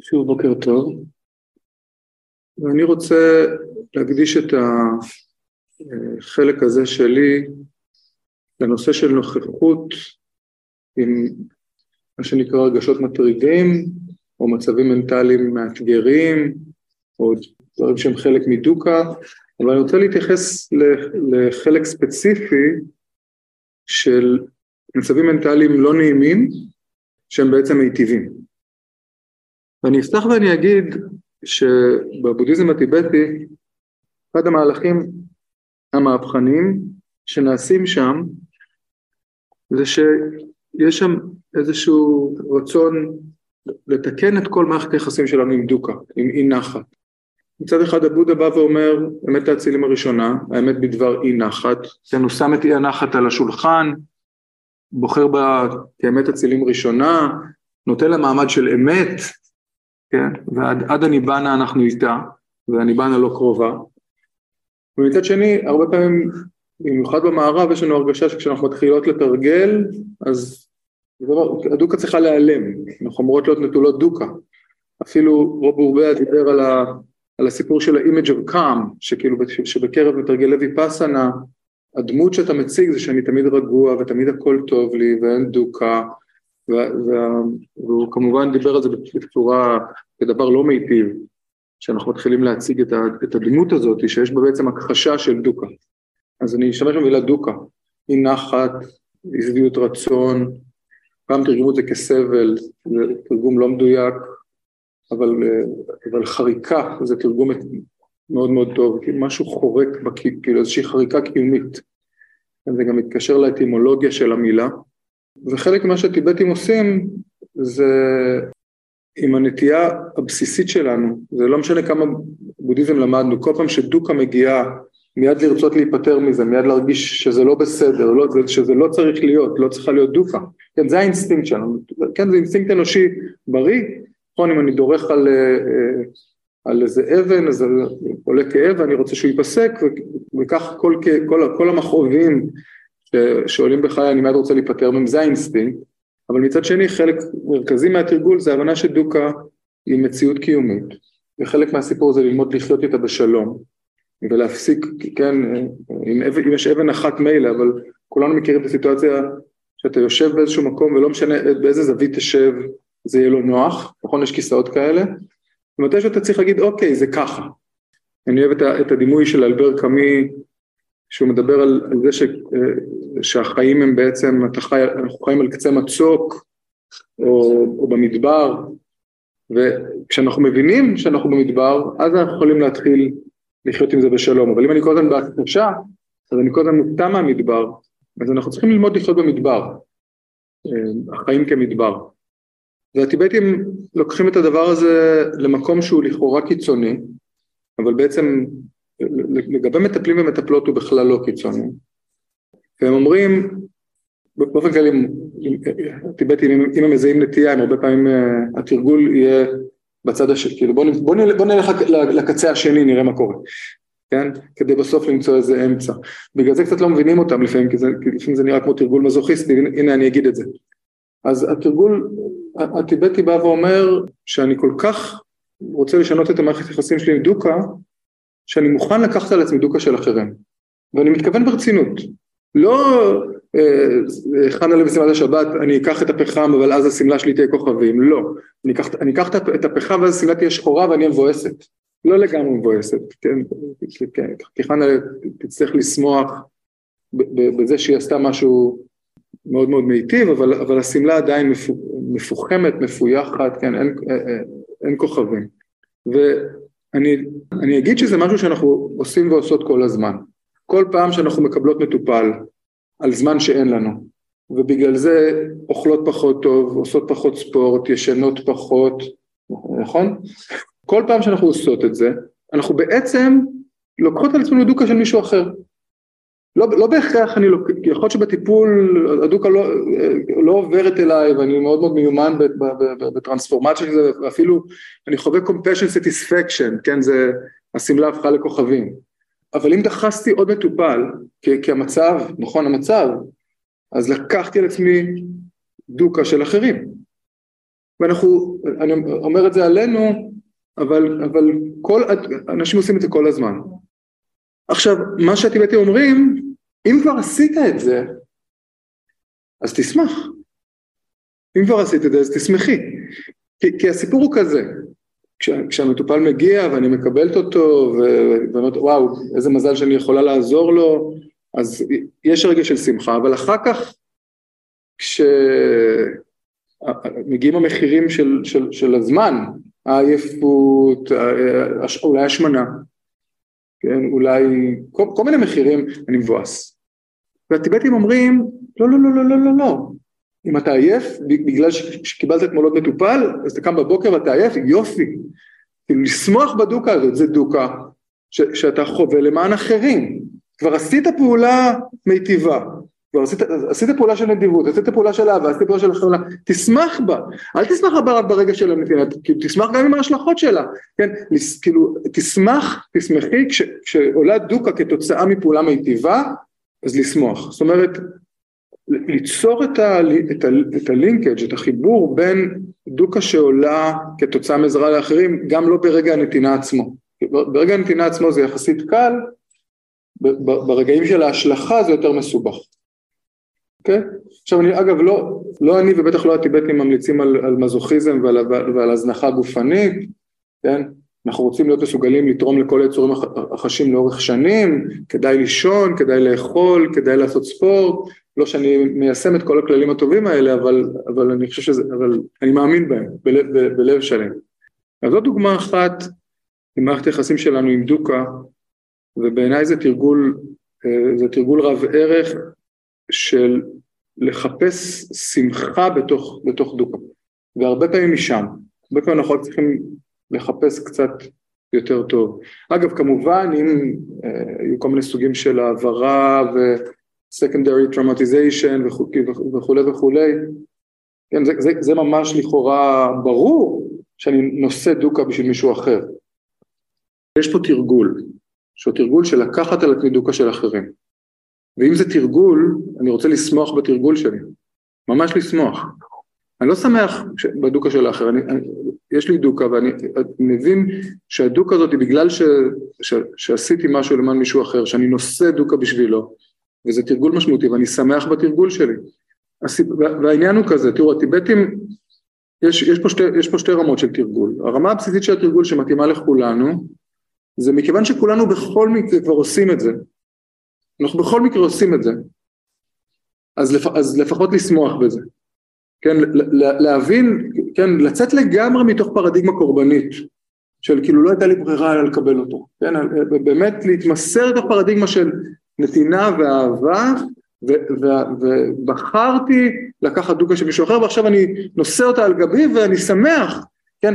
שוב בוקר טוב, ואני רוצה להקדיש את החלק הזה שלי לנושא של נוכחות עם מה שנקרא רגשות מטרידים או מצבים מנטליים מאתגרים או דברים שהם חלק מדוקה, אבל אני רוצה להתייחס לחלק ספציפי של מצבים מנטליים לא נעימים שהם בעצם מיטיבים. ואני אפתח ואני אגיד שבבודהיזם הטיבטי אחד המהלכים המהפכניים שנעשים שם זה שיש שם איזשהו רצון לתקן את כל מערכת היחסים שלנו עם דוקה, עם אי נחת. מצד אחד הבודה בא ואומר, אמת האצילים הראשונה, האמת בדבר אי נחת, כן, הוא שם את אי הנחת על השולחן, בוחר בה כאמת אצילים ראשונה, נותן לה מעמד של אמת, כן? ועד הניבנה אנחנו איתה, והניבנה לא קרובה. ומצד שני, הרבה פעמים, במיוחד במערב, יש לנו הרגשה שכשאנחנו מתחילות לתרגל, אז הדוקה צריכה להיעלם, אנחנו אמורות להיות נטולות דוקה. אפילו רוב אורביה דיבר על, ה, על הסיפור של ה-image of calm, שכאילו שבקרב מתרגלי ויפאסנה, הדמות שאתה מציג זה שאני תמיד רגוע ותמיד הכל טוב לי ואין דוקה, והוא כמובן דיבר על זה בצורה, כדבר לא מיטיב, שאנחנו מתחילים להציג את הדמות הזאת, שיש בה בעצם הכחשה של דוקה. אז אני אשתמש במילה דוקה, אי נחת, אי שביעות רצון, פעם תרגמו את זה כסבל, זה תרגום לא מדויק, אבל, אבל חריקה זה תרגום מאוד מאוד טוב, כאילו משהו חורק, כאילו איזושהי חריקה קיומית. זה גם מתקשר לאטימולוגיה של המילה. וחלק ממה שהטיבטים עושים זה עם הנטייה הבסיסית שלנו, זה לא משנה כמה בודהיזם למדנו, כל פעם שדוקה מגיעה מיד לרצות להיפטר מזה, מיד להרגיש שזה לא בסדר, לא, שזה לא צריך להיות, לא צריכה להיות דוקה, כן זה האינסטינקט שלנו, כן זה אינסטינקט אנושי בריא, נכון אם אני דורך על, אה, על איזה אבן אז עולה כאב ואני רוצה שהוא ייפסק וכך כל, כל, כל המכאובים שעולים בחיי אני מיד רוצה להיפטר מהם, זה האינסטינקט, אבל מצד שני חלק מרכזי מהתרגול זה הבנה שדוקה היא מציאות קיומית, וחלק מהסיפור זה ללמוד לחיות איתה בשלום, ולהפסיק, כן, אם, אם יש אבן אחת מילא, אבל כולנו מכירים את הסיטואציה שאתה יושב באיזשהו מקום ולא משנה באיזה זווית תשב זה יהיה לו נוח, נכון? יש כיסאות כאלה, ומתי שאתה צריך להגיד אוקיי זה ככה. אני אוהב את הדימוי של אלבר קאמי שהוא מדבר על, על זה ש, אה, שהחיים הם בעצם, חי, אנחנו חיים על קצה מצוק או, או במדבר, וכשאנחנו מבינים שאנחנו במדבר, אז אנחנו יכולים להתחיל לחיות עם זה בשלום, אבל אם אני כל הזמן בהכחשה, אז אני כל הזמן מופתע מהמדבר, אז אנחנו צריכים ללמוד לחיות במדבר, אה, החיים כמדבר. והטיבטים לוקחים את הדבר הזה למקום שהוא לכאורה קיצוני, אבל בעצם לגבי מטפלים ומטפלות הוא בכלל לא קיצוני. והם אומרים, באופן כללי, הטיבטים, אם הם מזהים נטייה, הם הרבה פעמים, אה, התרגול יהיה בצד השני, כאילו בוא, בוא, בוא נלך לקצה השני, נראה מה קורה, כן? כדי בסוף למצוא איזה אמצע. בגלל זה קצת לא מבינים אותם לפעמים, כי, זה, כי לפעמים זה נראה כמו תרגול מזוכיסטי, הנה אני אגיד את זה. אז התרגול, הטיבטי בא ואומר שאני כל כך רוצה לשנות את המערכת היחסים שלי עם דוקה, שאני מוכן לקחת על עצמי דוקה של אחרים, ואני מתכוון ברצינות, לא אה, חנה למשימת השבת, אני אקח את הפחם אבל אז השמלה שלי תהיה כוכבים, לא, אני אקח, אני אקח את הפחם ואז השמלה תהיה שחורה ואני מבואסת, לא לגמרי מבואסת, כן, כן, חנה תצטרך לשמוח בזה שהיא עשתה משהו מאוד מאוד מיטיב, אבל, אבל השמלה עדיין מפוחמת, מפויחת, כן, אין, אין, אה, אה, אין כוכבים. ואני אגיד שזה משהו שאנחנו עושים ועושות כל הזמן. כל פעם שאנחנו מקבלות מטופל על זמן שאין לנו, ובגלל זה אוכלות פחות טוב, עושות פחות ספורט, ישנות פחות, נכון? כל פעם שאנחנו עושות את זה, אנחנו בעצם לוקחות על עצמנו דוקה של מישהו אחר. לא, לא בהכרח אני לוקח, יכול להיות שבטיפול הדוקה לא, לא עוברת אליי ואני מאוד מאוד מיומן בטרנספורמציה של זה ואפילו אני חווה compassion satisfaction, כן, זה, השמלה הפכה לכוכבים. אבל אם דחסתי עוד מטופל, כי, כי המצב, נכון המצב, אז לקחתי על עצמי דוקה של אחרים. ואנחנו, אני אומר את זה עלינו, אבל, אבל כל, אנשים עושים את זה כל הזמן. עכשיו, מה שהטיבטים אומרים, אם כבר עשית את זה, אז תשמח. אם כבר עשית את זה, אז תשמחי. כי, כי הסיפור הוא כזה, כש, כשהמטופל מגיע ואני מקבלת אותו, ואומרת, וואו, איזה מזל שאני יכולה לעזור לו, אז יש רגע של שמחה, אבל אחר כך, כשמגיעים המחירים של, של, של הזמן, העייפות, אולי השמנה, כן, אולי כל, כל מיני מחירים, אני מבואס. והטיבטים אומרים, לא, לא, לא, לא, לא, לא, לא. אם אתה עייף, בגלל שקיבלת אתמול עוד מטופל, אז אתה קם בבוקר ואתה עייף, יופי. כאילו לשמוח בדוקה הזאת, זה דוקה ש, שאתה חווה למען אחרים. כבר עשית פעולה מיטיבה, עשית, עשית פעולה של נדיבות, עשית פעולה של אהבה, עשית פעולה של חמלה, תשמח בה, אל תשמח בה רק ברגע של הנתינה, כאילו תשמח גם עם ההשלכות שלה, כן, כאילו תשמח, תשמחי, כש, כשעולה דוקה כתוצאה מפעולה מיטיבה, אז לשמוח, זאת אומרת ליצור את, ה, את, ה, את הלינקג', את החיבור בין דוקה שעולה כתוצאה מעזרה לאחרים, גם לא ברגע הנתינה עצמו, ברגע הנתינה עצמו זה יחסית קל, ברגעים של ההשלכה זה יותר מסובך. Okay? עכשיו אני אגב לא, לא אני ובטח לא הטיבטים ממליצים על, על מזוכיזם ועל, ועל הזנחה גופנית, כן? אנחנו רוצים להיות מסוגלים לתרום לכל היצורים החשים לאורך שנים, כדאי לישון, כדאי לאכול, כדאי לעשות ספורט, לא שאני מיישם את כל הכללים הטובים האלה, אבל, אבל אני חושב שזה, אבל אני מאמין בהם, בלב, בלב שלם. אז זו דוגמה אחת ממערכת היחסים שלנו עם דוקה, ובעיניי זה תרגול, אה, זה תרגול רב ערך של לחפש שמחה בתוך, בתוך דוקה, והרבה פעמים משם, הרבה פעמים אנחנו צריכים לחפש קצת יותר טוב. אגב, כמובן, אם אה, היו כל מיני סוגים של העברה ו-secondary traumatization וכולי וכולי, כן, זה, זה, זה ממש לכאורה ברור שאני נושא דוקה בשביל מישהו אחר. יש פה תרגול, שהוא תרגול של לקחת על עצמי של אחרים. ואם זה תרגול, אני רוצה לשמוח בתרגול שלי, ממש לשמוח. אני לא שמח בדוקה של האחר, אני, אני, יש לי דוקה ואני מבין שהדוקה הזאת היא בגלל ש, ש, שעשיתי משהו למען מישהו אחר, שאני נושא דוקה בשבילו, וזה תרגול משמעותי ואני שמח בתרגול שלי. והעניין הוא כזה, תראו הטיבטים, יש, יש, פה שתי, יש פה שתי רמות של תרגול, הרמה הבסיסית של התרגול שמתאימה לכולנו, זה מכיוון שכולנו בכל מקרה כבר עושים את זה, אנחנו בכל מקרה עושים את זה, אז, לפ, אז לפחות לשמוח בזה, כן, להבין, כן, לצאת לגמרי מתוך פרדיגמה קורבנית, של כאילו לא הייתה לי ברירה אלא לקבל אותו, כן, באמת להתמסר לתוך פרדיגמה של נתינה ואהבה, ובחרתי לקחת דוגה של מישהו אחר ועכשיו אני נושא אותה על גבי ואני שמח, כן,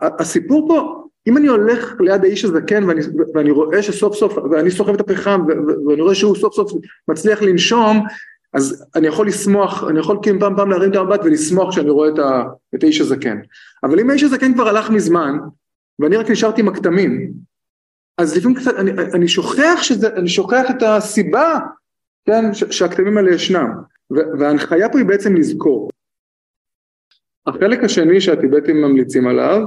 הסיפור פה אם אני הולך ליד האיש הזקן ואני, ואני רואה שסוף סוף, ואני סוחב את הפחם ואני רואה שהוא סוף סוף מצליח לנשום, אז אני יכול לשמוח, אני יכול כאילו פעם פעם להרים את המבט ולשמוח כשאני רואה את, ה, את האיש הזקן. אבל אם האיש הזקן כבר הלך מזמן, ואני רק נשארתי עם הכתמים, אז לפעמים קצת, אני, אני שוכח שזה, אני שוכח את הסיבה, כן, שהכתמים האלה ישנם. וההנחיה פה היא בעצם לזכור. החלק השני שהטיבטים ממליצים עליו,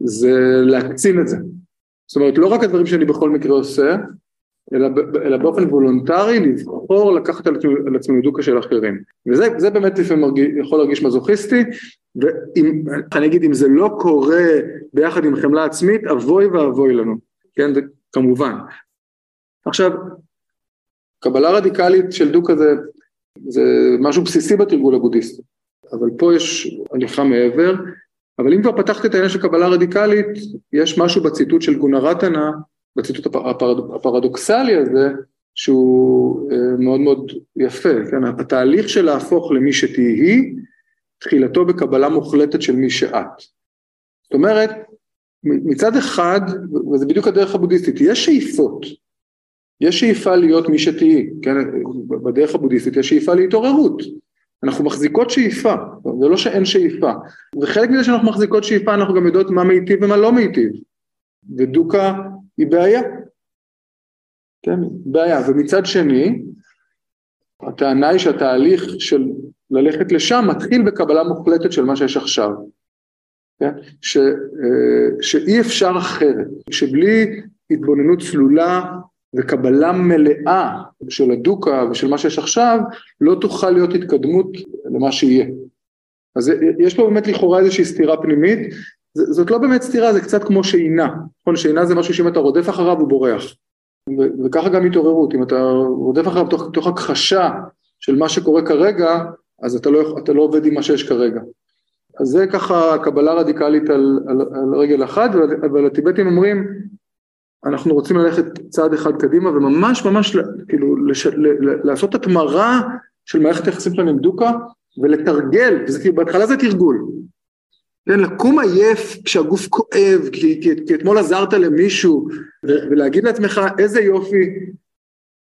זה להקצין את זה. זאת אומרת, לא רק הדברים שאני בכל מקרה עושה, אלא, אלא באופן וולונטרי לבחור לקחת על על עצמי דוקה של אחרים. וזה באמת לפעמים יכול להרגיש מזוכיסטי, ואני אגיד, אם זה לא קורה ביחד עם חמלה עצמית, אבוי ואבוי לנו, כן, זה כמובן. עכשיו, קבלה רדיקלית של דוקה זה, זה משהו בסיסי בתרגול הבודהיסטי, אבל פה יש הליכה מעבר, אבל אם כבר פתחת את העניין של קבלה רדיקלית, יש משהו בציטוט של גונרטנה, בציטוט הפרד, הפרדוקסלי הזה, שהוא אה, מאוד מאוד יפה, כן? התהליך של להפוך למי שתהיי, תחילתו בקבלה מוחלטת של מי שאת. זאת אומרת, מצד אחד, וזה בדיוק הדרך הבודהיסטית, יש שאיפות, יש שאיפה להיות מי שתהיי, כן? בדרך הבודהיסטית יש שאיפה להתעוררות, אנחנו מחזיקות שאיפה, זה לא שאין שאיפה, וחלק מזה שאנחנו מחזיקות שאיפה אנחנו גם יודעות מה מיטיב ומה לא מיטיב, ודוקה היא בעיה, כן, בעיה, ומצד שני, הטענה היא שהתהליך של ללכת לשם מתחיל בקבלה מוחלטת של מה שיש עכשיו. כן? ש, אה, שאי אפשר אחרת, שבלי התבוננות צלולה וקבלה מלאה של הדוקה ושל מה שיש עכשיו, לא תוכל להיות התקדמות למה שיהיה. אז יש פה באמת לכאורה איזושהי סתירה פנימית, זאת לא באמת סתירה, זה קצת כמו שינה, נכון? שינה זה משהו שאם אתה רודף אחריו הוא בורח. וככה גם התעוררות, אם אתה רודף אחריו תוך, תוך הכחשה של מה שקורה כרגע, אז אתה לא, אתה לא עובד עם מה שיש כרגע. אז זה ככה קבלה רדיקלית על, על, על רגל אחת, אבל הטיבטים אומרים, אנחנו רוצים ללכת צעד אחד קדימה וממש ממש כאילו לש, ל, לעשות התמרה של מערכת היחסים שלנו עם דוקה ולתרגל, וזה כאילו בהתחלה זה תרגול, כן, לקום עייף כשהגוף כואב, כי, כי, כי אתמול עזרת למישהו, ולהגיד לעצמך איזה יופי,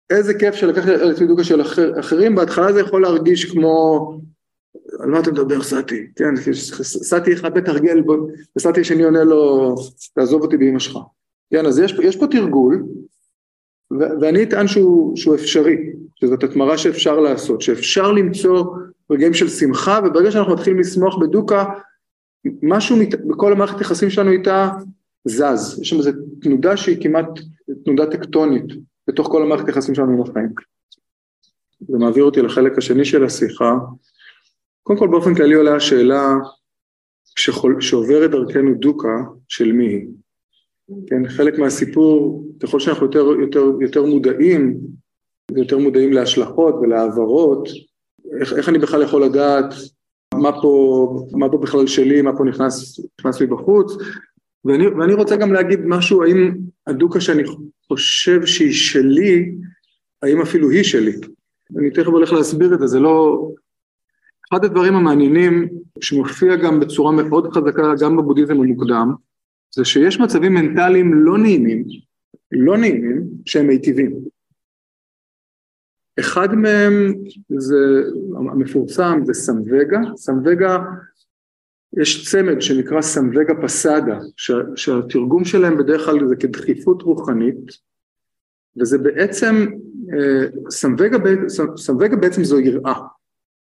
איזה כיף שלקחת על עצמי דוקה של אחר, אחרים, בהתחלה זה יכול להרגיש כמו, על מה אתה מדבר סאטי, כן, סאטי אחד מתרגל, וסאטי השני עונה לו, תעזוב אותי באמא שלך, כן, אז יש, יש פה תרגול, ו- ואני אטען שהוא, שהוא אפשרי, שזאת התמרה שאפשר לעשות, שאפשר למצוא רגעים של שמחה, וברגע שאנחנו מתחילים לשמוח בדוקה, משהו מת, בכל המערכת יחסים שלנו איתה זז, יש שם איזו תנודה שהיא כמעט תנודה טקטונית בתוך כל המערכת יחסים שלנו עם החיים. זה מעביר אותי לחלק השני של השיחה. קודם כל באופן כללי עולה השאלה שחול, שעוברת דרכנו דוקה של מי היא. כן, חלק מהסיפור, ככל שאנחנו יותר, יותר, יותר מודעים, יותר מודעים להשלכות ולהעברות, איך, איך אני בכלל יכול לדעת מה פה, מה פה בכלל שלי, מה פה נכנס, נכנס מבחוץ, ואני, ואני רוצה גם להגיד משהו, האם הדוקה שאני חושב שהיא שלי, האם אפילו היא שלי. אני תכף הולך להסביר את זה, זה לא... אחד הדברים המעניינים שמופיע גם בצורה מאוד חזקה גם בבודהיזם המוקדם, זה שיש מצבים מנטליים לא נעימים, לא נעימים, שהם מיטיבים. אחד מהם זה המפורסם זה סמווגה, סמווגה יש צמד שנקרא סמווגה פסאדה שהתרגום שלהם בדרך כלל זה כדחיפות רוחנית וזה בעצם אה, סמווגה, סמווגה בעצם זו יראה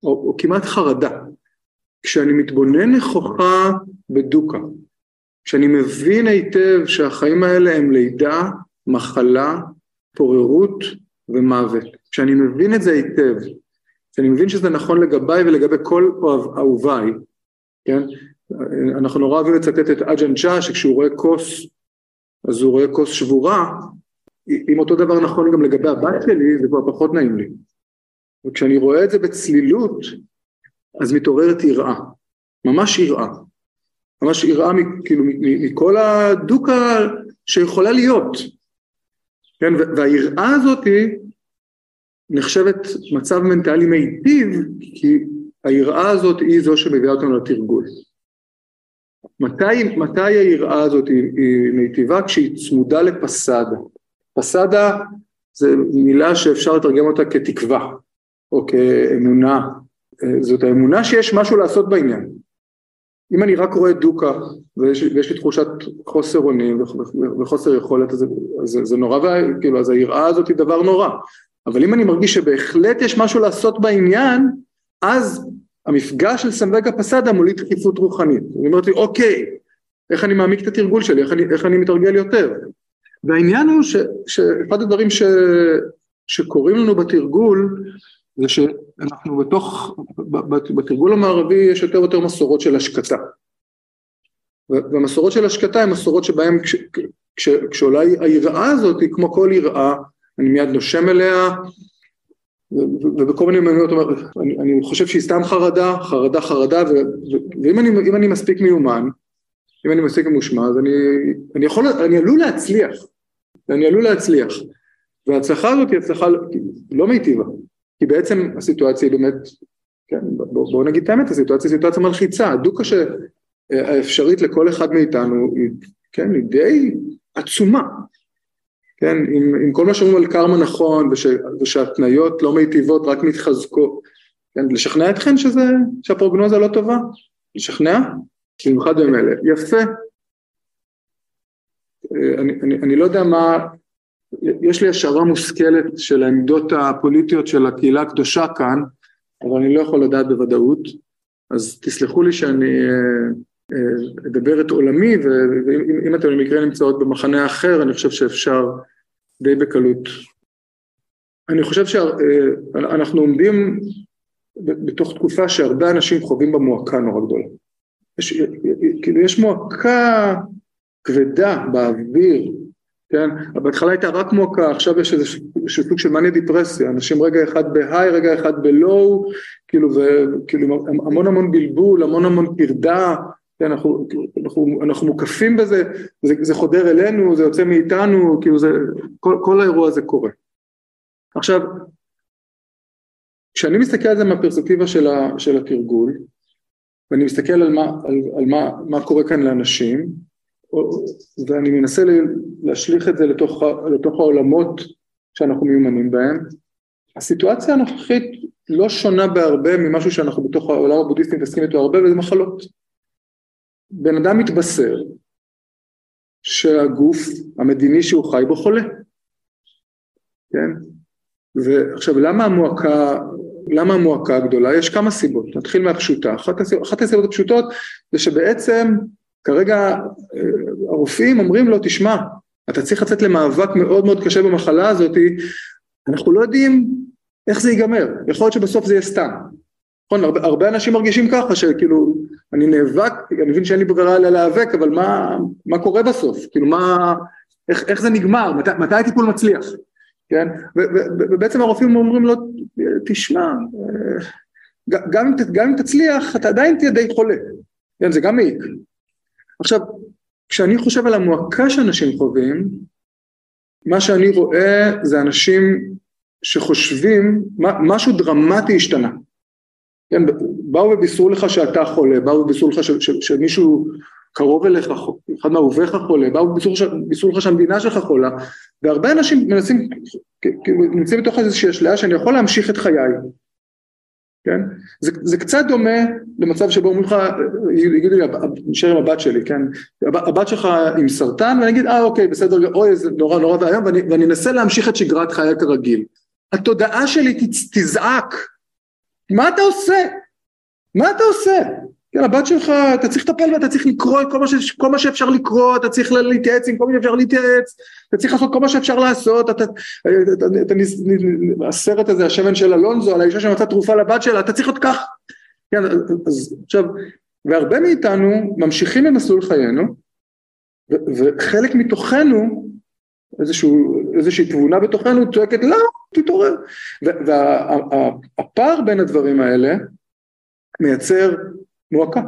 או, או כמעט חרדה כשאני מתבונן נכוחה בדוקה כשאני מבין היטב שהחיים האלה הם לידה, מחלה, פוררות ומוות. כשאני מבין את זה היטב, כשאני מבין שזה נכון לגביי ולגבי כל אהוביי, כן? אנחנו נורא אוהבים לצטט את אג'ן צ'ה שכשהוא רואה כוס אז הוא רואה כוס שבורה, אם אותו דבר נכון גם לגבי הבת שלי זה כבר פחות נעים לי. וכשאני רואה את זה בצלילות אז מתעוררת יראה, ממש יראה, ממש יראה כאילו מכל הדוקה שיכולה להיות, כן, והיראה הזאת נחשבת מצב מנטלי מיטיב, כי היראה הזאת היא זו שמביאה אותנו לתרגול. מתי, מתי היראה הזאת היא, היא מיטיבה? כשהיא צמודה לפסאדה. פסאדה זה מילה שאפשר לתרגם אותה כתקווה, או כאמונה. זאת האמונה שיש משהו לעשות בעניין. אם אני רק רואה דוקה ויש, ויש לי תחושת חוסר אונים וחוסר יכולת, אז זה, זה נורא, כאילו, אז היראה הזאת היא דבר נורא. אבל אם אני מרגיש שבהחלט יש משהו לעשות בעניין, אז המפגש של סמבגה פסאדה מוליד דחיפות רוחנית. אני אומרת לי, אוקיי, איך אני מעמיק את התרגול שלי, איך אני, איך אני מתרגל יותר. והעניין הוא שאחד הדברים ש, שקורים לנו בתרגול, זה שאנחנו בתוך, בתרגול המערבי יש יותר ויותר מסורות של השקטה. והמסורות של השקטה הן מסורות שבהן כש, כש, כשעולה היראה הזאת, היא כמו כל יראה, אני מיד נושם אליה, ובכל מיני מיומנויות, אני, אני חושב שהיא סתם חרדה, חרדה חרדה, ו, ו, ואם אני, אני מספיק מיומן, אם אני מספיק ממושמע, אז אני, אני יכול, אני עלול להצליח, אני עלול להצליח, וההצלחה הזאת היא הצלחה לא מיטיבה, כי בעצם הסיטואציה היא באמת, כן, בואו בוא נגיד את האמת, הסיטואציה היא סיטואציה מלחיצה, הדוקה האפשרית לכל אחד מאיתנו היא, כן, היא די עצומה, כן, עם, עם כל מה שאומרים על קרמה נכון וש, ושהתניות לא מיטיבות רק מתחזקות, כן, לשכנע אתכם שזה, שהפרוגנוזה לא טובה? לשכנע? במיוחד בימים אלה. יפה. אה, אני, אני, אני לא יודע מה, יש לי השערה מושכלת של העמדות הפוליטיות של הקהילה הקדושה כאן, אבל אני לא יכול לדעת בוודאות, אז תסלחו לי שאני אה, אה, אדבר את עולמי, ואם אתם במקרה נמצאות במחנה אחר, אני חושב שאפשר די בקלות. אני חושב שאנחנו עומדים בתוך תקופה שהרבה אנשים חווים בה מועקה נורא גדולה. יש, כאילו יש מועקה כבדה באוויר, כן? בהתחלה הייתה רק מועקה, עכשיו יש איזה סוג של מניה דיפרסיה, אנשים רגע אחד בהיי, רגע אחד בלואו, כאילו, וכאילו המון המון בלבול, המון המון פרדה, כן, אנחנו, אנחנו, אנחנו מוקפים בזה, זה, זה חודר אלינו, זה יוצא מאיתנו, כאילו זה, כל, כל האירוע הזה קורה. עכשיו, כשאני מסתכל על זה מהפרספקטיבה של, של התרגול, ואני מסתכל על מה, על, על מה, מה קורה כאן לאנשים, ואני מנסה להשליך את זה לתוך, לתוך העולמות שאנחנו מיומנים בהם, הסיטואציה הנוכחית לא שונה בהרבה ממשהו שאנחנו בתוך העולם הבודהיסטי מתעסקים איתו הרבה, וזה מחלות. בן אדם מתבשר שהגוף המדיני שהוא חי בו חולה, כן? ועכשיו למה המועקה, למה המועקה הגדולה? יש כמה סיבות, נתחיל מהפשוטה, אחת הסיבות, אחת הסיבות הפשוטות זה שבעצם כרגע אה, הרופאים אומרים לו תשמע אתה צריך לצאת למאבק מאוד מאוד קשה במחלה הזאת, אנחנו לא יודעים איך זה ייגמר, יכול להיות שבסוף זה יהיה סתם, נכון, הרבה, הרבה אנשים מרגישים ככה שכאילו אני נאבק, אני מבין שאין לי ברירה אלא להיאבק, אבל מה, מה קורה בסוף, כאילו מה, איך, איך זה נגמר, מת, מתי הטיפול מצליח, כן, ובעצם הרופאים אומרים לו תשמע, אה, גם, גם אם תצליח אתה עדיין תהיה די חולה, כן, זה גם מעיק. עכשיו, כשאני חושב על המועקה שאנשים חווים, מה שאני רואה זה אנשים שחושבים, משהו דרמטי השתנה. כן, באו ובישרו לך שאתה חולה, באו ובישרו לך ש, ש, שמישהו קרוב אליך, אחד מאהוביך חולה, באו ובישרו לך שהמדינה שלך חולה, והרבה אנשים מנסים, נמצאים בתוך איזושהי אשליה שאני יכול להמשיך את חיי, כן? זה, זה קצת דומה למצב שבו אומרים לך, יגידו לי, נשאר עם הבת שלי, כן? הבת שלך עם סרטן, ואני אגיד, אה אוקיי, בסדר, אוי, זה נורא נורא ואיום, ואני, ואני אנסה להמשיך את שגרת חיי כרגיל. התודעה שלי תזעק, מה אתה עושה? מה אתה עושה? כן, הבת שלך, אתה צריך לטפל בה, אתה צריך לקרוא את כל ש, כל מה שאפשר לקרוא, אתה צריך להתייעץ עם כל מה שאפשר להתייעץ, אתה צריך לעשות כל מה שאפשר לעשות, אתה, אתה, אתה, אתה, הסרט הזה, השמן של אלונזו, על האישה שמצאה תרופה לבת שלה, אתה צריך להיות כך. כן, אז עכשיו, והרבה מאיתנו ממשיכים במסלול חיינו, ו, וחלק מתוכנו, איזשהו, איזושהי תבונה בתוכנו צועקת לא, תתעורר. והפער בין הדברים האלה מייצר מועקה,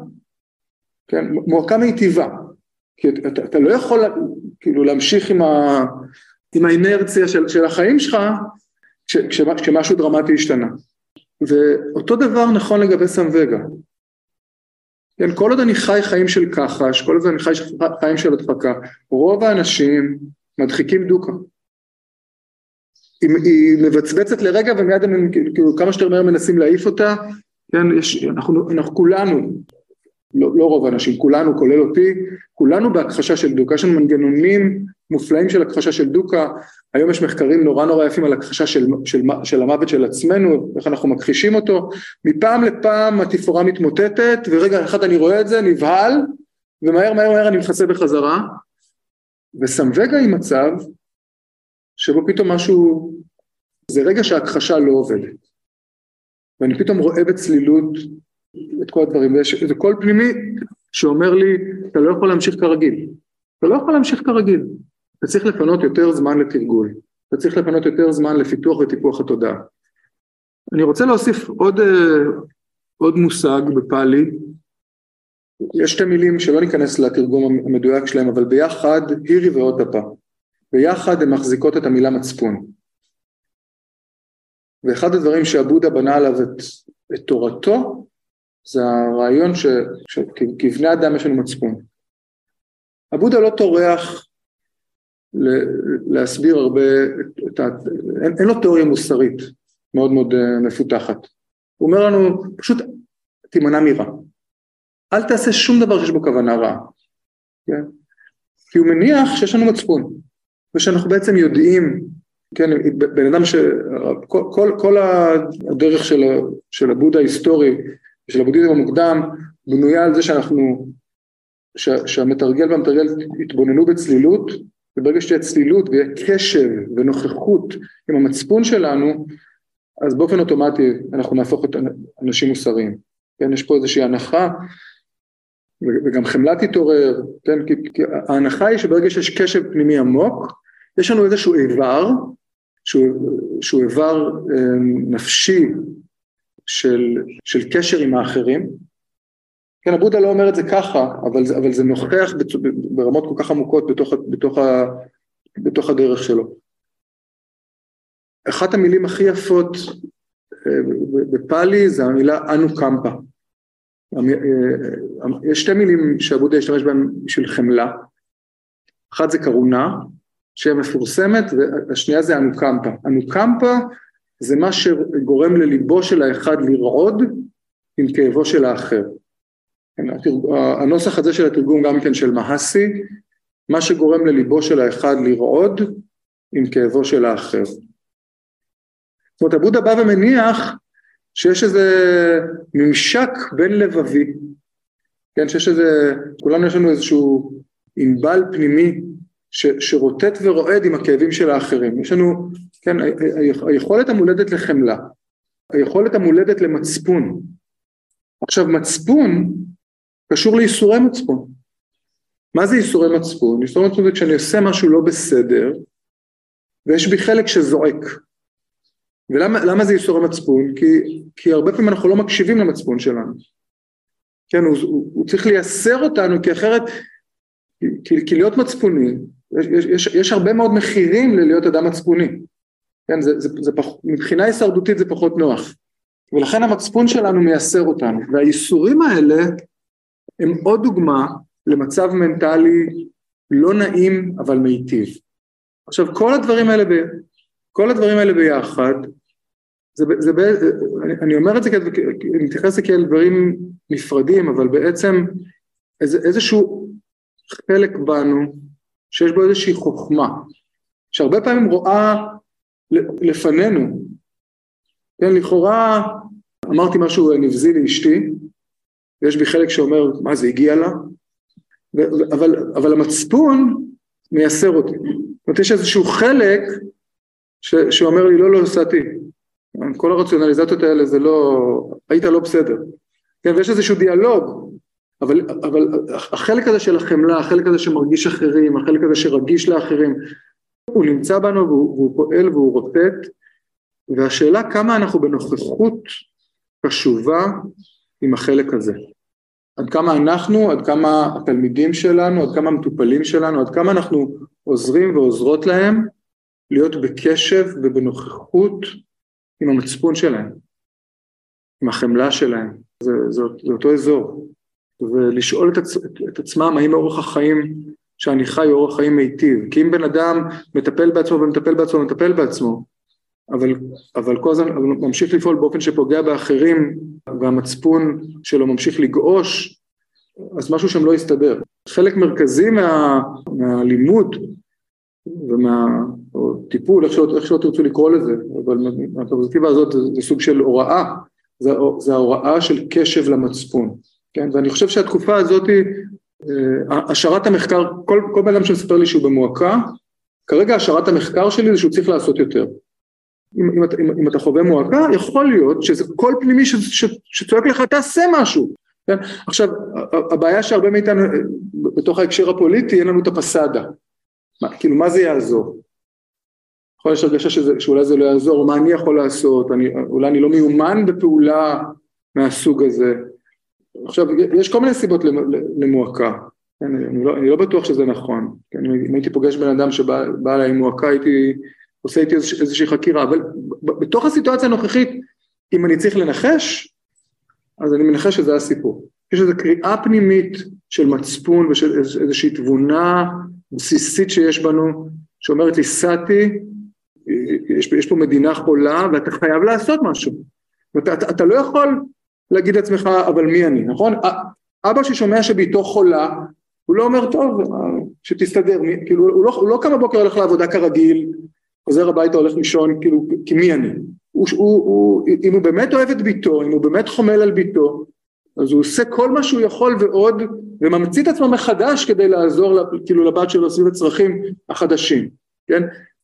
כן, מועקה מיטיבה, כי אתה, אתה לא יכול כאילו להמשיך עם, ה, עם האינרציה של, של החיים שלך כש, כש, כשמשהו דרמטי השתנה. ואותו דבר נכון לגבי סמווגה. כן, כל עוד אני חי חיים של כחש, כל עוד אני חי חיים של הדחקה, רוב האנשים מדחיקים דוקה. היא, היא מבצבצת לרגע ומיד הם כאילו כמה שיותר מהר מנסים להעיף אותה כן, יש, אנחנו, אנחנו כולנו, לא, לא רוב האנשים, כולנו, כולל אותי, כולנו בהכחשה של דוקה, יש לנו מנגנונים מופלאים של הכחשה של דוקה, היום יש מחקרים נורא נורא יפים על הכחשה של, של, של המוות של עצמנו, איך אנחנו מכחישים אותו, מפעם לפעם התפאורה מתמוטטת, ורגע אחד אני רואה את זה, נבהל, ומהר מהר מהר אני מכסה בחזרה, וסמווגה היא מצב שבו פתאום משהו, זה רגע שההכחשה לא עובדת. ואני פתאום רואה בצלילות את כל הדברים, ויש איזה קול פנימי שאומר לי, אתה לא יכול להמשיך כרגיל. אתה לא יכול להמשיך כרגיל. אתה צריך לפנות יותר זמן לתרגול. אתה צריך לפנות יותר זמן לפיתוח וטיפוח התודעה. אני רוצה להוסיף עוד, אה, עוד מושג בפאלי, יש שתי מילים שלא ניכנס לתרגום המדויק שלהם, אבל ביחד, הירי ועוד דפה. ביחד הן מחזיקות את המילה מצפון. ואחד הדברים שעבודה בנה עליו את, את תורתו זה הרעיון שכבני אדם יש לנו מצפון. עבודה לא טורח להסביר הרבה, את ה... אין, אין לו תיאוריה מוסרית מאוד מאוד אה, מפותחת. הוא אומר לנו, פשוט תימנע מרע. אל תעשה שום דבר שיש בו כוונה רעה. כן? כי הוא מניח שיש לנו מצפון, ושאנחנו בעצם יודעים כן, בן אדם ש... כל, כל, כל הדרך של, של הבודה ההיסטורי, של הבודהיזם המוקדם, בנויה על זה שאנחנו, ש, שהמתרגל והמתרגל יתבוננו בצלילות, וברגע שתהיה צלילות ויהיה קשב ונוכחות עם המצפון שלנו, אז באופן אוטומטי אנחנו נהפוך את אנשים מוסריים. כן, יש פה איזושהי הנחה, וגם חמלה תתעורר, כן, כי, כי ההנחה היא שברגע שיש קשב פנימי עמוק, יש לנו איזשהו איבר, שהוא, שהוא איבר אה, נפשי של, של קשר עם האחרים. כן, הבודה לא אומר את זה ככה, אבל, אבל זה נוכח ברמות כל כך עמוקות בתוך, בתוך, בתוך הדרך שלו. אחת המילים הכי יפות אה, בפאלי זה המילה אנו קמפה. אה, יש שתי מילים שהבודה השתמש בהן בשביל חמלה. אחת זה קרונה, שמפורסמת, והשנייה זה אנוקמפה. אנוקמפה זה מה שגורם לליבו של האחד לרעוד עם כאבו של האחר. כן, הנוסח הזה של התרגום גם כן של מהסי, מה שגורם לליבו של האחד לרעוד עם כאבו של האחר. זאת אומרת, הבודה בא ומניח שיש איזה ממשק בין לבבי, כן, שיש איזה, כולנו יש לנו איזשהו ענבל פנימי ש, שרוטט ורועד עם הכאבים של האחרים. יש לנו, כן, היכולת המולדת לחמלה, היכולת המולדת למצפון. עכשיו מצפון קשור לייסורי מצפון. מה זה ייסורי מצפון? ייסורי מצפון זה כשאני עושה משהו לא בסדר ויש בי חלק שזועק. ולמה זה ייסורי מצפון? כי, כי הרבה פעמים אנחנו לא מקשיבים למצפון שלנו. כן, הוא, הוא, הוא צריך לייסר אותנו כי אחרת, כי, כי להיות מצפוני יש, יש, יש הרבה מאוד מחירים ללהיות אדם מצפוני, כן, זה, זה, זה פח, מבחינה הישרדותית זה פחות נוח, ולכן המצפון שלנו מייסר אותנו, והייסורים האלה הם עוד דוגמה למצב מנטלי לא נעים אבל מיטיב. עכשיו כל הדברים האלה, ב, כל הדברים האלה ביחד, זה, זה, זה, אני, אומר את זה אני מתייחס כאל דברים נפרדים, אבל בעצם איזה, איזשהו חלק בנו שיש בו איזושהי חוכמה, שהרבה פעמים רואה לפנינו, כן, לכאורה אמרתי משהו נבזי לאשתי, ויש בי חלק שאומר, מה זה הגיע לה? אבל, אבל המצפון מייסר אותי. זאת אומרת, יש איזשהו חלק ש, שאומר לי, לא, לא, נסעתי. כל הרציונליזציות האלה זה לא, היית לא בסדר. כן, ויש איזשהו דיאלוג אבל, אבל החלק הזה של החמלה, החלק הזה שמרגיש אחרים, החלק הזה שרגיש לאחרים, הוא נמצא בנו והוא, והוא פועל והוא רוטט, והשאלה כמה אנחנו בנוכחות קשובה עם החלק הזה. עד כמה אנחנו, עד כמה התלמידים שלנו, עד כמה המטופלים שלנו, עד כמה אנחנו עוזרים ועוזרות להם להיות בקשב ובנוכחות עם המצפון שלהם, עם החמלה שלהם, זה, זה, זה אותו אזור. ולשאול את, עצ... את עצמם האם אורח החיים שאני חי הוא אורח חיים מיטיב, כי אם בן אדם מטפל בעצמו ומטפל בעצמו ומטפל בעצמו, אבל, אבל כל הזמן ממשיך לפעול באופן שפוגע באחרים והמצפון שלו ממשיך לגעוש, אז משהו שם לא יסתדר. חלק מרכזי מה, מהלימוד ומהטיפול, איך שלא, איך שלא תרצו לקרוא לזה, אבל מהפרספקטיבה הזאת זה, זה סוג של הוראה, זה, זה ההוראה של קשב למצפון. כן, ואני חושב שהתקופה הזאת, אה, השערת המחקר, כל, כל בן אדם שמספר לי שהוא במועקה, כרגע השערת המחקר שלי זה שהוא צריך לעשות יותר. אם, אם, אם, אם אתה חווה מועקה, יכול להיות שזה קול פנימי ש, ש, שצועק לך, תעשה משהו. כן? עכשיו, הבעיה שהרבה מאיתנו, אה, בתוך ההקשר הפוליטי, אין לנו את הפסאדה. כאילו, מה זה יעזור? יכול להיות הרגשה שאולי זה לא יעזור, מה אני יכול לעשות, אני, אולי אני לא מיומן בפעולה מהסוג הזה. עכשיו, יש כל מיני סיבות למועקה, כן, אני, לא, אני לא בטוח שזה נכון, כן, אם הייתי פוגש בן אדם שבא אליי עם מועקה, הייתי עושה איתי איזושהי חקירה, אבל בתוך הסיטואציה הנוכחית, אם אני צריך לנחש, אז אני מנחש שזה הסיפור. יש איזו קריאה פנימית של מצפון ושל איזושהי תבונה בסיסית שיש בנו, שאומרת לי, סאטי, יש, יש פה מדינה חולה ואתה חייב לעשות משהו. אתה, אתה, אתה לא יכול להגיד לעצמך, אבל מי אני, נכון? אבא ששומע שביתו חולה, הוא לא אומר, טוב, שתסתדר, כאילו, הוא לא, הוא לא קם בבוקר הולך לעבודה כרגיל, חוזר הביתה, הולך לישון, כאילו, כי מי אני? הוא, הוא, הוא, אם הוא באמת אוהב את ביתו, אם הוא באמת חומל על ביתו, אז הוא עושה כל מה שהוא יכול ועוד, וממציא את עצמו מחדש כדי לעזור כאילו לבת שלו סביב הצרכים החדשים, כן?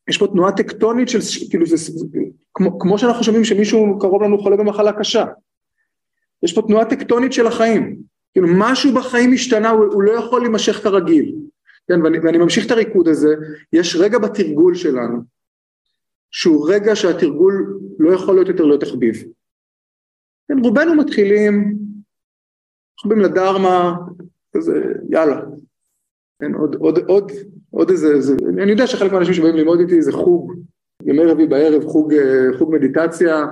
יש פה תנועה טקטונית של, כאילו זה, כמו, כמו שאנחנו שומעים שמישהו קרוב לנו חולה במחלה קשה. יש פה תנועה טקטונית של החיים, כאילו משהו בחיים השתנה, הוא, הוא לא יכול להימשך כרגיל, כן, ואני, ואני ממשיך את הריקוד הזה, יש רגע בתרגול שלנו, שהוא רגע שהתרגול לא יכול להיות יותר לא תחביב. כן, רובנו מתחילים, מתחילים לדרמה, כזה יאללה, כן, עוד, עוד, עוד, עוד איזה, זה, אני יודע שחלק מהאנשים שבאים ללמוד איתי זה חוג, ימי רביעי בערב, חוג, חוג מדיטציה,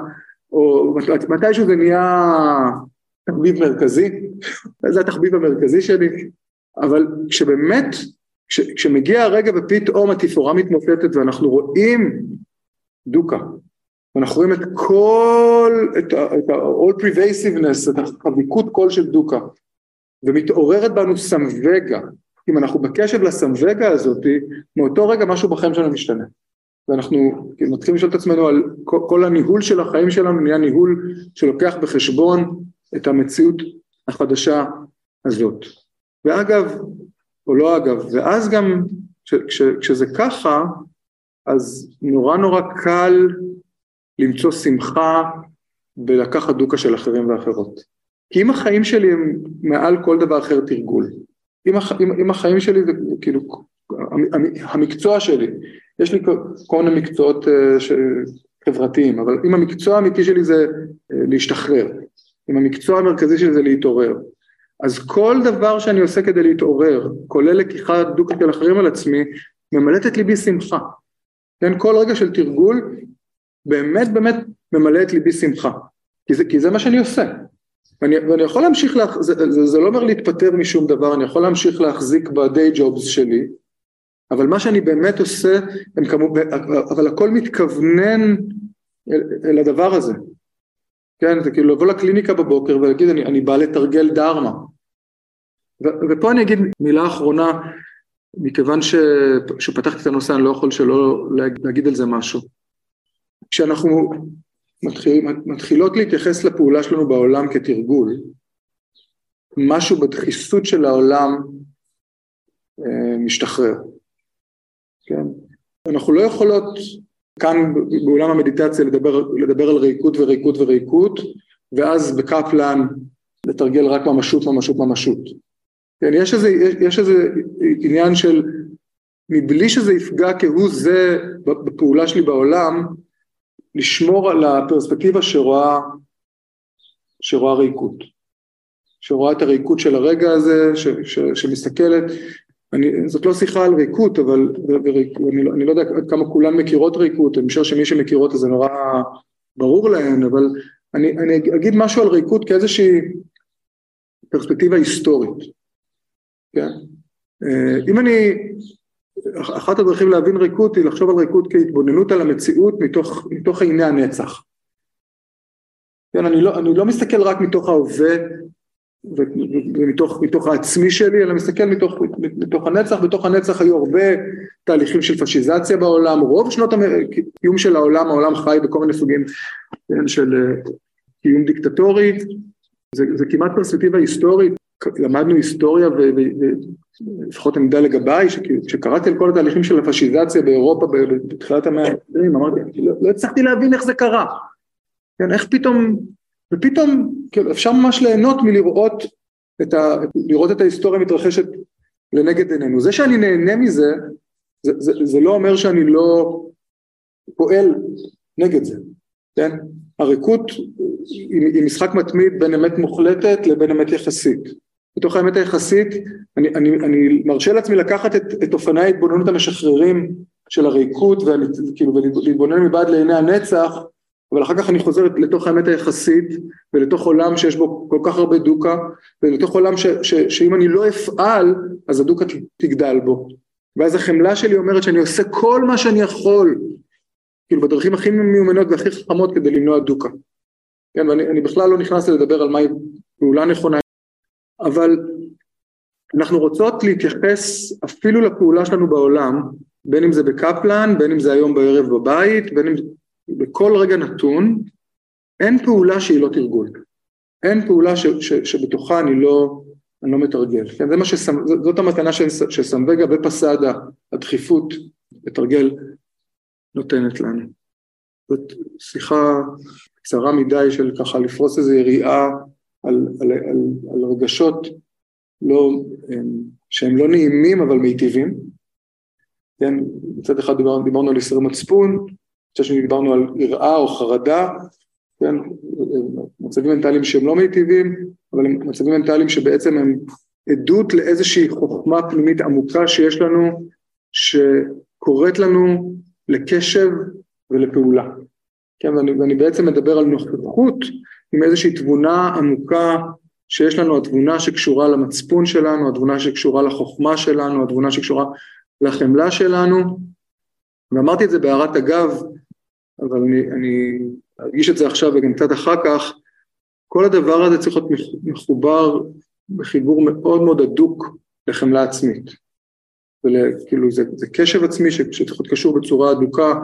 או מתישהו זה נהיה תחביב מרכזי, זה התחביב המרכזי שלי, אבל כשבאמת, כש, כשמגיע הרגע ופתאום התפאורה מתמופתת ואנחנו רואים דוקה, ואנחנו רואים את כל, את ה-all pervasiveness, את החביקות קול של דוקה, ומתעוררת בנו סמווגה, אם אנחנו בקשב לסמווגה הזאתי, מאותו רגע משהו בחיים שלנו משתנה. ואנחנו מתחילים לשאול את עצמנו על כל, הניהול של החיים שלנו נהיה ניהול שלוקח בחשבון את המציאות החדשה הזאת. ואגב, או לא אגב, ואז גם כש, כש, כשזה ככה, אז נורא נורא קל למצוא שמחה בלקחת דוקה של אחרים ואחרות. כי אם החיים שלי הם מעל כל דבר אחר תרגול, אם, אם, אם החיים שלי זה כאילו, המקצוע שלי, יש לי כל מיני מקצועות אה, חברתיים, אבל אם המקצוע האמיתי שלי זה אה, להשתחרר, אם המקצוע המרכזי שלי זה להתעורר, אז כל דבר שאני עושה כדי להתעורר, כולל לקיחה דוקה של אחרים על עצמי, ממלאת את ליבי שמחה. כן, כל רגע של תרגול באמת באמת ממלא את ליבי שמחה, כי זה, כי זה מה שאני עושה. ואני, ואני יכול להמשיך, לה, זה, זה, זה לא אומר להתפטר משום דבר, אני יכול להמשיך להחזיק בדיי ג'ובס שלי, אבל מה שאני באמת עושה, הם כמו, אבל הכל מתכוונן אל, אל הדבר הזה. כן, זה כאילו לבוא לקליניקה בבוקר ולהגיד אני, אני בא לתרגל דרמה. ו, ופה אני אגיד מילה אחרונה, מכיוון ש, שפתחתי את הנושא אני לא יכול שלא להגיד על זה משהו. כשאנחנו מתחיל, מתחילות להתייחס לפעולה שלנו בעולם כתרגול, משהו בדחיסות של העולם אה, משתחרר? אנחנו לא יכולות כאן באולם המדיטציה לדבר, לדבר על ריקות וריקות וריקות, ואז בקפלן לתרגל רק ממשות ממשות ממשות. כן, יש איזה, יש איזה עניין של מבלי שזה יפגע כהוא זה בפעולה שלי בעולם, לשמור על הפרספקטיבה שרואה, שרואה ריקות, שרואה את הריקות של הרגע הזה, ש, ש, שמסתכלת, אני, זאת לא שיחה על ריקות, אבל אני, לא, אני לא יודע כמה כולן מכירות ריקות, אני חושב שמי שמכירות זה נורא ברור להן, אבל אני, אני אגיד משהו על ריקות כאיזושהי פרספקטיבה היסטורית, כן? אה, אם אני אחת הדרכים להבין ריקות היא לחשוב על ריקות כהתבוננות על המציאות מתוך, מתוך עיני הנצח. כן, אני לא, אני לא מסתכל רק מתוך ההווה ומתוך מתוך העצמי שלי, אלא מסתכל מתוך, מתוך הנצח, בתוך הנצח היו הרבה תהליכים של פשיזציה בעולם, רוב שנות הקיום של העולם, העולם חי בכל מיני סוגים כן, של אה, קיום דיקטטורי, זה, זה כמעט פרספקטיבה היסטורית, למדנו היסטוריה ולפחות עמדה לגביי, כשקראתי על כל התהליכים של הפשיזציה באירופה בתחילת המאה ה-20, אמרתי, לא, לא הצלחתי להבין איך זה קרה, כן, איך פתאום, ופתאום כאילו, אפשר ממש ליהנות מלראות את, ה, לראות את ההיסטוריה מתרחשת לנגד עינינו. זה שאני נהנה מזה, זה, זה, זה לא אומר שאני לא פועל נגד זה, כן? הריקות היא משחק מתמיד בין אמת מוחלטת לבין אמת יחסית. בתוך האמת היחסית, אני, אני, אני מרשה לעצמי לקחת את, את אופני ההתבוננות המשחררים של הריקות, וכאילו, ולהתבונן מבעד לעיני הנצח, אבל אחר כך אני חוזר לתוך האמת היחסית, ולתוך עולם שיש בו כל כך הרבה דוקה, ולתוך עולם ש, ש, שאם אני לא אפעל, אז הדוקה תגדל בו. ואז החמלה שלי אומרת שאני עושה כל מה שאני יכול, כאילו בדרכים הכי מיומנות והכי חכמות כדי למנוע דוקה. כן, ואני בכלל לא נכנס לדבר על מהי פעולה נכונה, אבל אנחנו רוצות להתייחס אפילו לפעולה שלנו בעולם בין אם זה בקפלן, בין אם זה היום בערב בבית, בין אם בכל רגע נתון, אין פעולה שהיא לא תרגול. אין פעולה ש, ש, שבתוכה אני לא, אני לא מתרגל. כן, זה מה שסמ, זאת המתנה שסמבגה ופסאדה, הדחיפות לתרגל, נותנת לנו. זאת שיחה קצרה מדי של ככה לפרוס איזו יריעה על, על, על, על רגשות לא, שהם לא נעימים אבל מיטיבים. כן, מצד אחד דיברנו, דיברנו על יסרי מצפון, מצד שני דיברנו על יראה או חרדה, כן, מצבים מנטליים שהם לא מיטיבים, אבל הם מצבים מנטליים שבעצם הם עדות לאיזושהי חוכמה פנימית עמוקה שיש לנו, שקוראת לנו לקשב ולפעולה. כן, ואני, ואני בעצם מדבר על נוכחות עם איזושהי תבונה עמוקה שיש לנו, התבונה שקשורה למצפון שלנו, התבונה שקשורה לחוכמה שלנו, התבונה שקשורה לחמלה שלנו, ואמרתי את זה בהערת אגב, אבל אני, אני ארגיש את זה עכשיו וגם קצת אחר כך, כל הדבר הזה צריך להיות מחובר בחיבור מאוד מאוד הדוק לחמלה עצמית. וכאילו זה, זה קשב עצמי שצריך להיות קשור בצורה הדוקה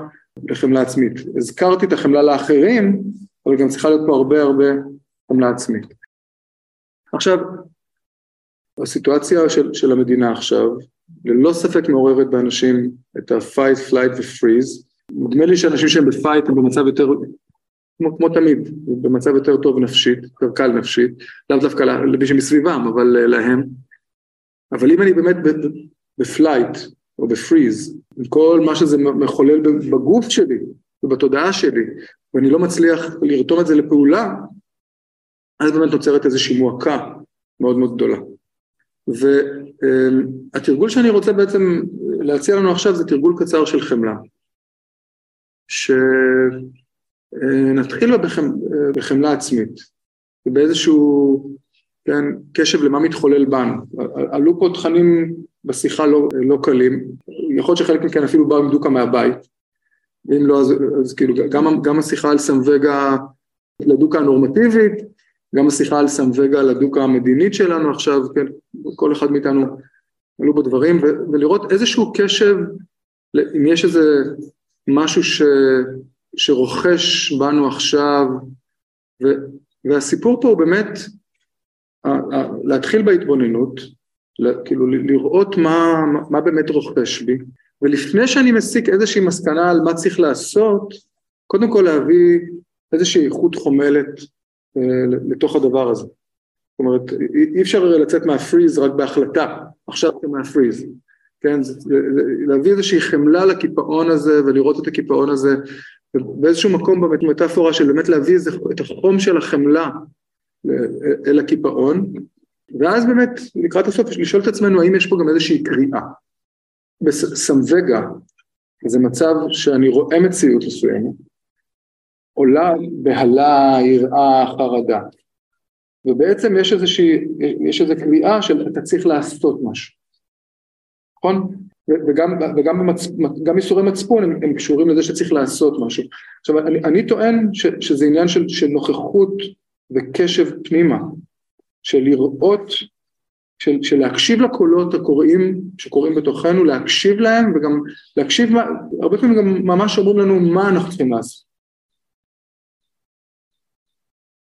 לחמלה עצמית. הזכרתי את החמלה לאחרים, אבל גם צריכה להיות פה הרבה הרבה חמלה עצמית. עכשיו, הסיטואציה של, של המדינה עכשיו, ללא ספק מעוררת באנשים את ה-fight, flight ו-freeze. נדמה לי שאנשים שהם בפייט הם במצב יותר, כמו, כמו תמיד, במצב יותר טוב נפשית, יותר קל נפשית, לאו דווקא למי שמסביבם, אבל uh, להם. אבל אם אני באמת בפלייט או בפריז, כל מה שזה מחולל בגוף שלי ובתודעה שלי, ואני לא מצליח לרתום את זה לפעולה, אז באמת נוצרת איזושהי מועקה מאוד מאוד גדולה. והתרגול שאני רוצה בעצם להציע לנו עכשיו זה תרגול קצר של חמלה. שנתחיל בחמ... בחמלה עצמית, ובאיזשהו כן, קשב למה מתחולל בנו. עלו פה תכנים בשיחה לא, לא קלים, יכול להיות שחלק מכן אפילו באו עם דוקה מהבית, ואם לא אז, אז כאילו גם, גם השיחה על סמווגה לדוקה הנורמטיבית, גם השיחה על סמווגה לדוקה המדינית שלנו עכשיו, כן, כל אחד מאיתנו עלו בו דברים, ו- ולראות איזשהו קשב, אם יש איזה משהו ש, שרוכש בנו עכשיו, ו- והסיפור פה הוא באמת להתחיל בהתבוננות, כאילו לראות מה, מה באמת רוכש בי, ולפני שאני מסיק איזושהי מסקנה על מה צריך לעשות, קודם כל להביא איזושהי איכות חומלת לתוך הדבר הזה. זאת אומרת, אי אפשר לצאת מהפריז רק בהחלטה, עכשיו אתה מהפריז, כן? להביא איזושהי חמלה לקיפאון הזה ולראות את הקיפאון הזה באיזשהו מקום במטאפורה של באמת להביא איזה, את החום של החמלה אל הקיפאון, ואז באמת לקראת הסוף לשאול את עצמנו האם יש פה גם איזושהי קריאה. בסמווגה זה מצב שאני רואה מציאות מסוימת, עולה בהלה, יראה, חרדה. ובעצם יש איזושהי, יש איזו קריאה של אתה צריך לעשות משהו, נכון? וגם, וגם במצ, גם מצפון הם, הם קשורים לזה שצריך לעשות משהו. עכשיו אני, אני טוען ש, שזה עניין של, של נוכחות וקשב פנימה, של לראות, של, של להקשיב לקולות הקוראים שקורים בתוכנו, להקשיב להם וגם להקשיב, הרבה פעמים גם ממש אומרים לנו מה אנחנו צריכים לעשות.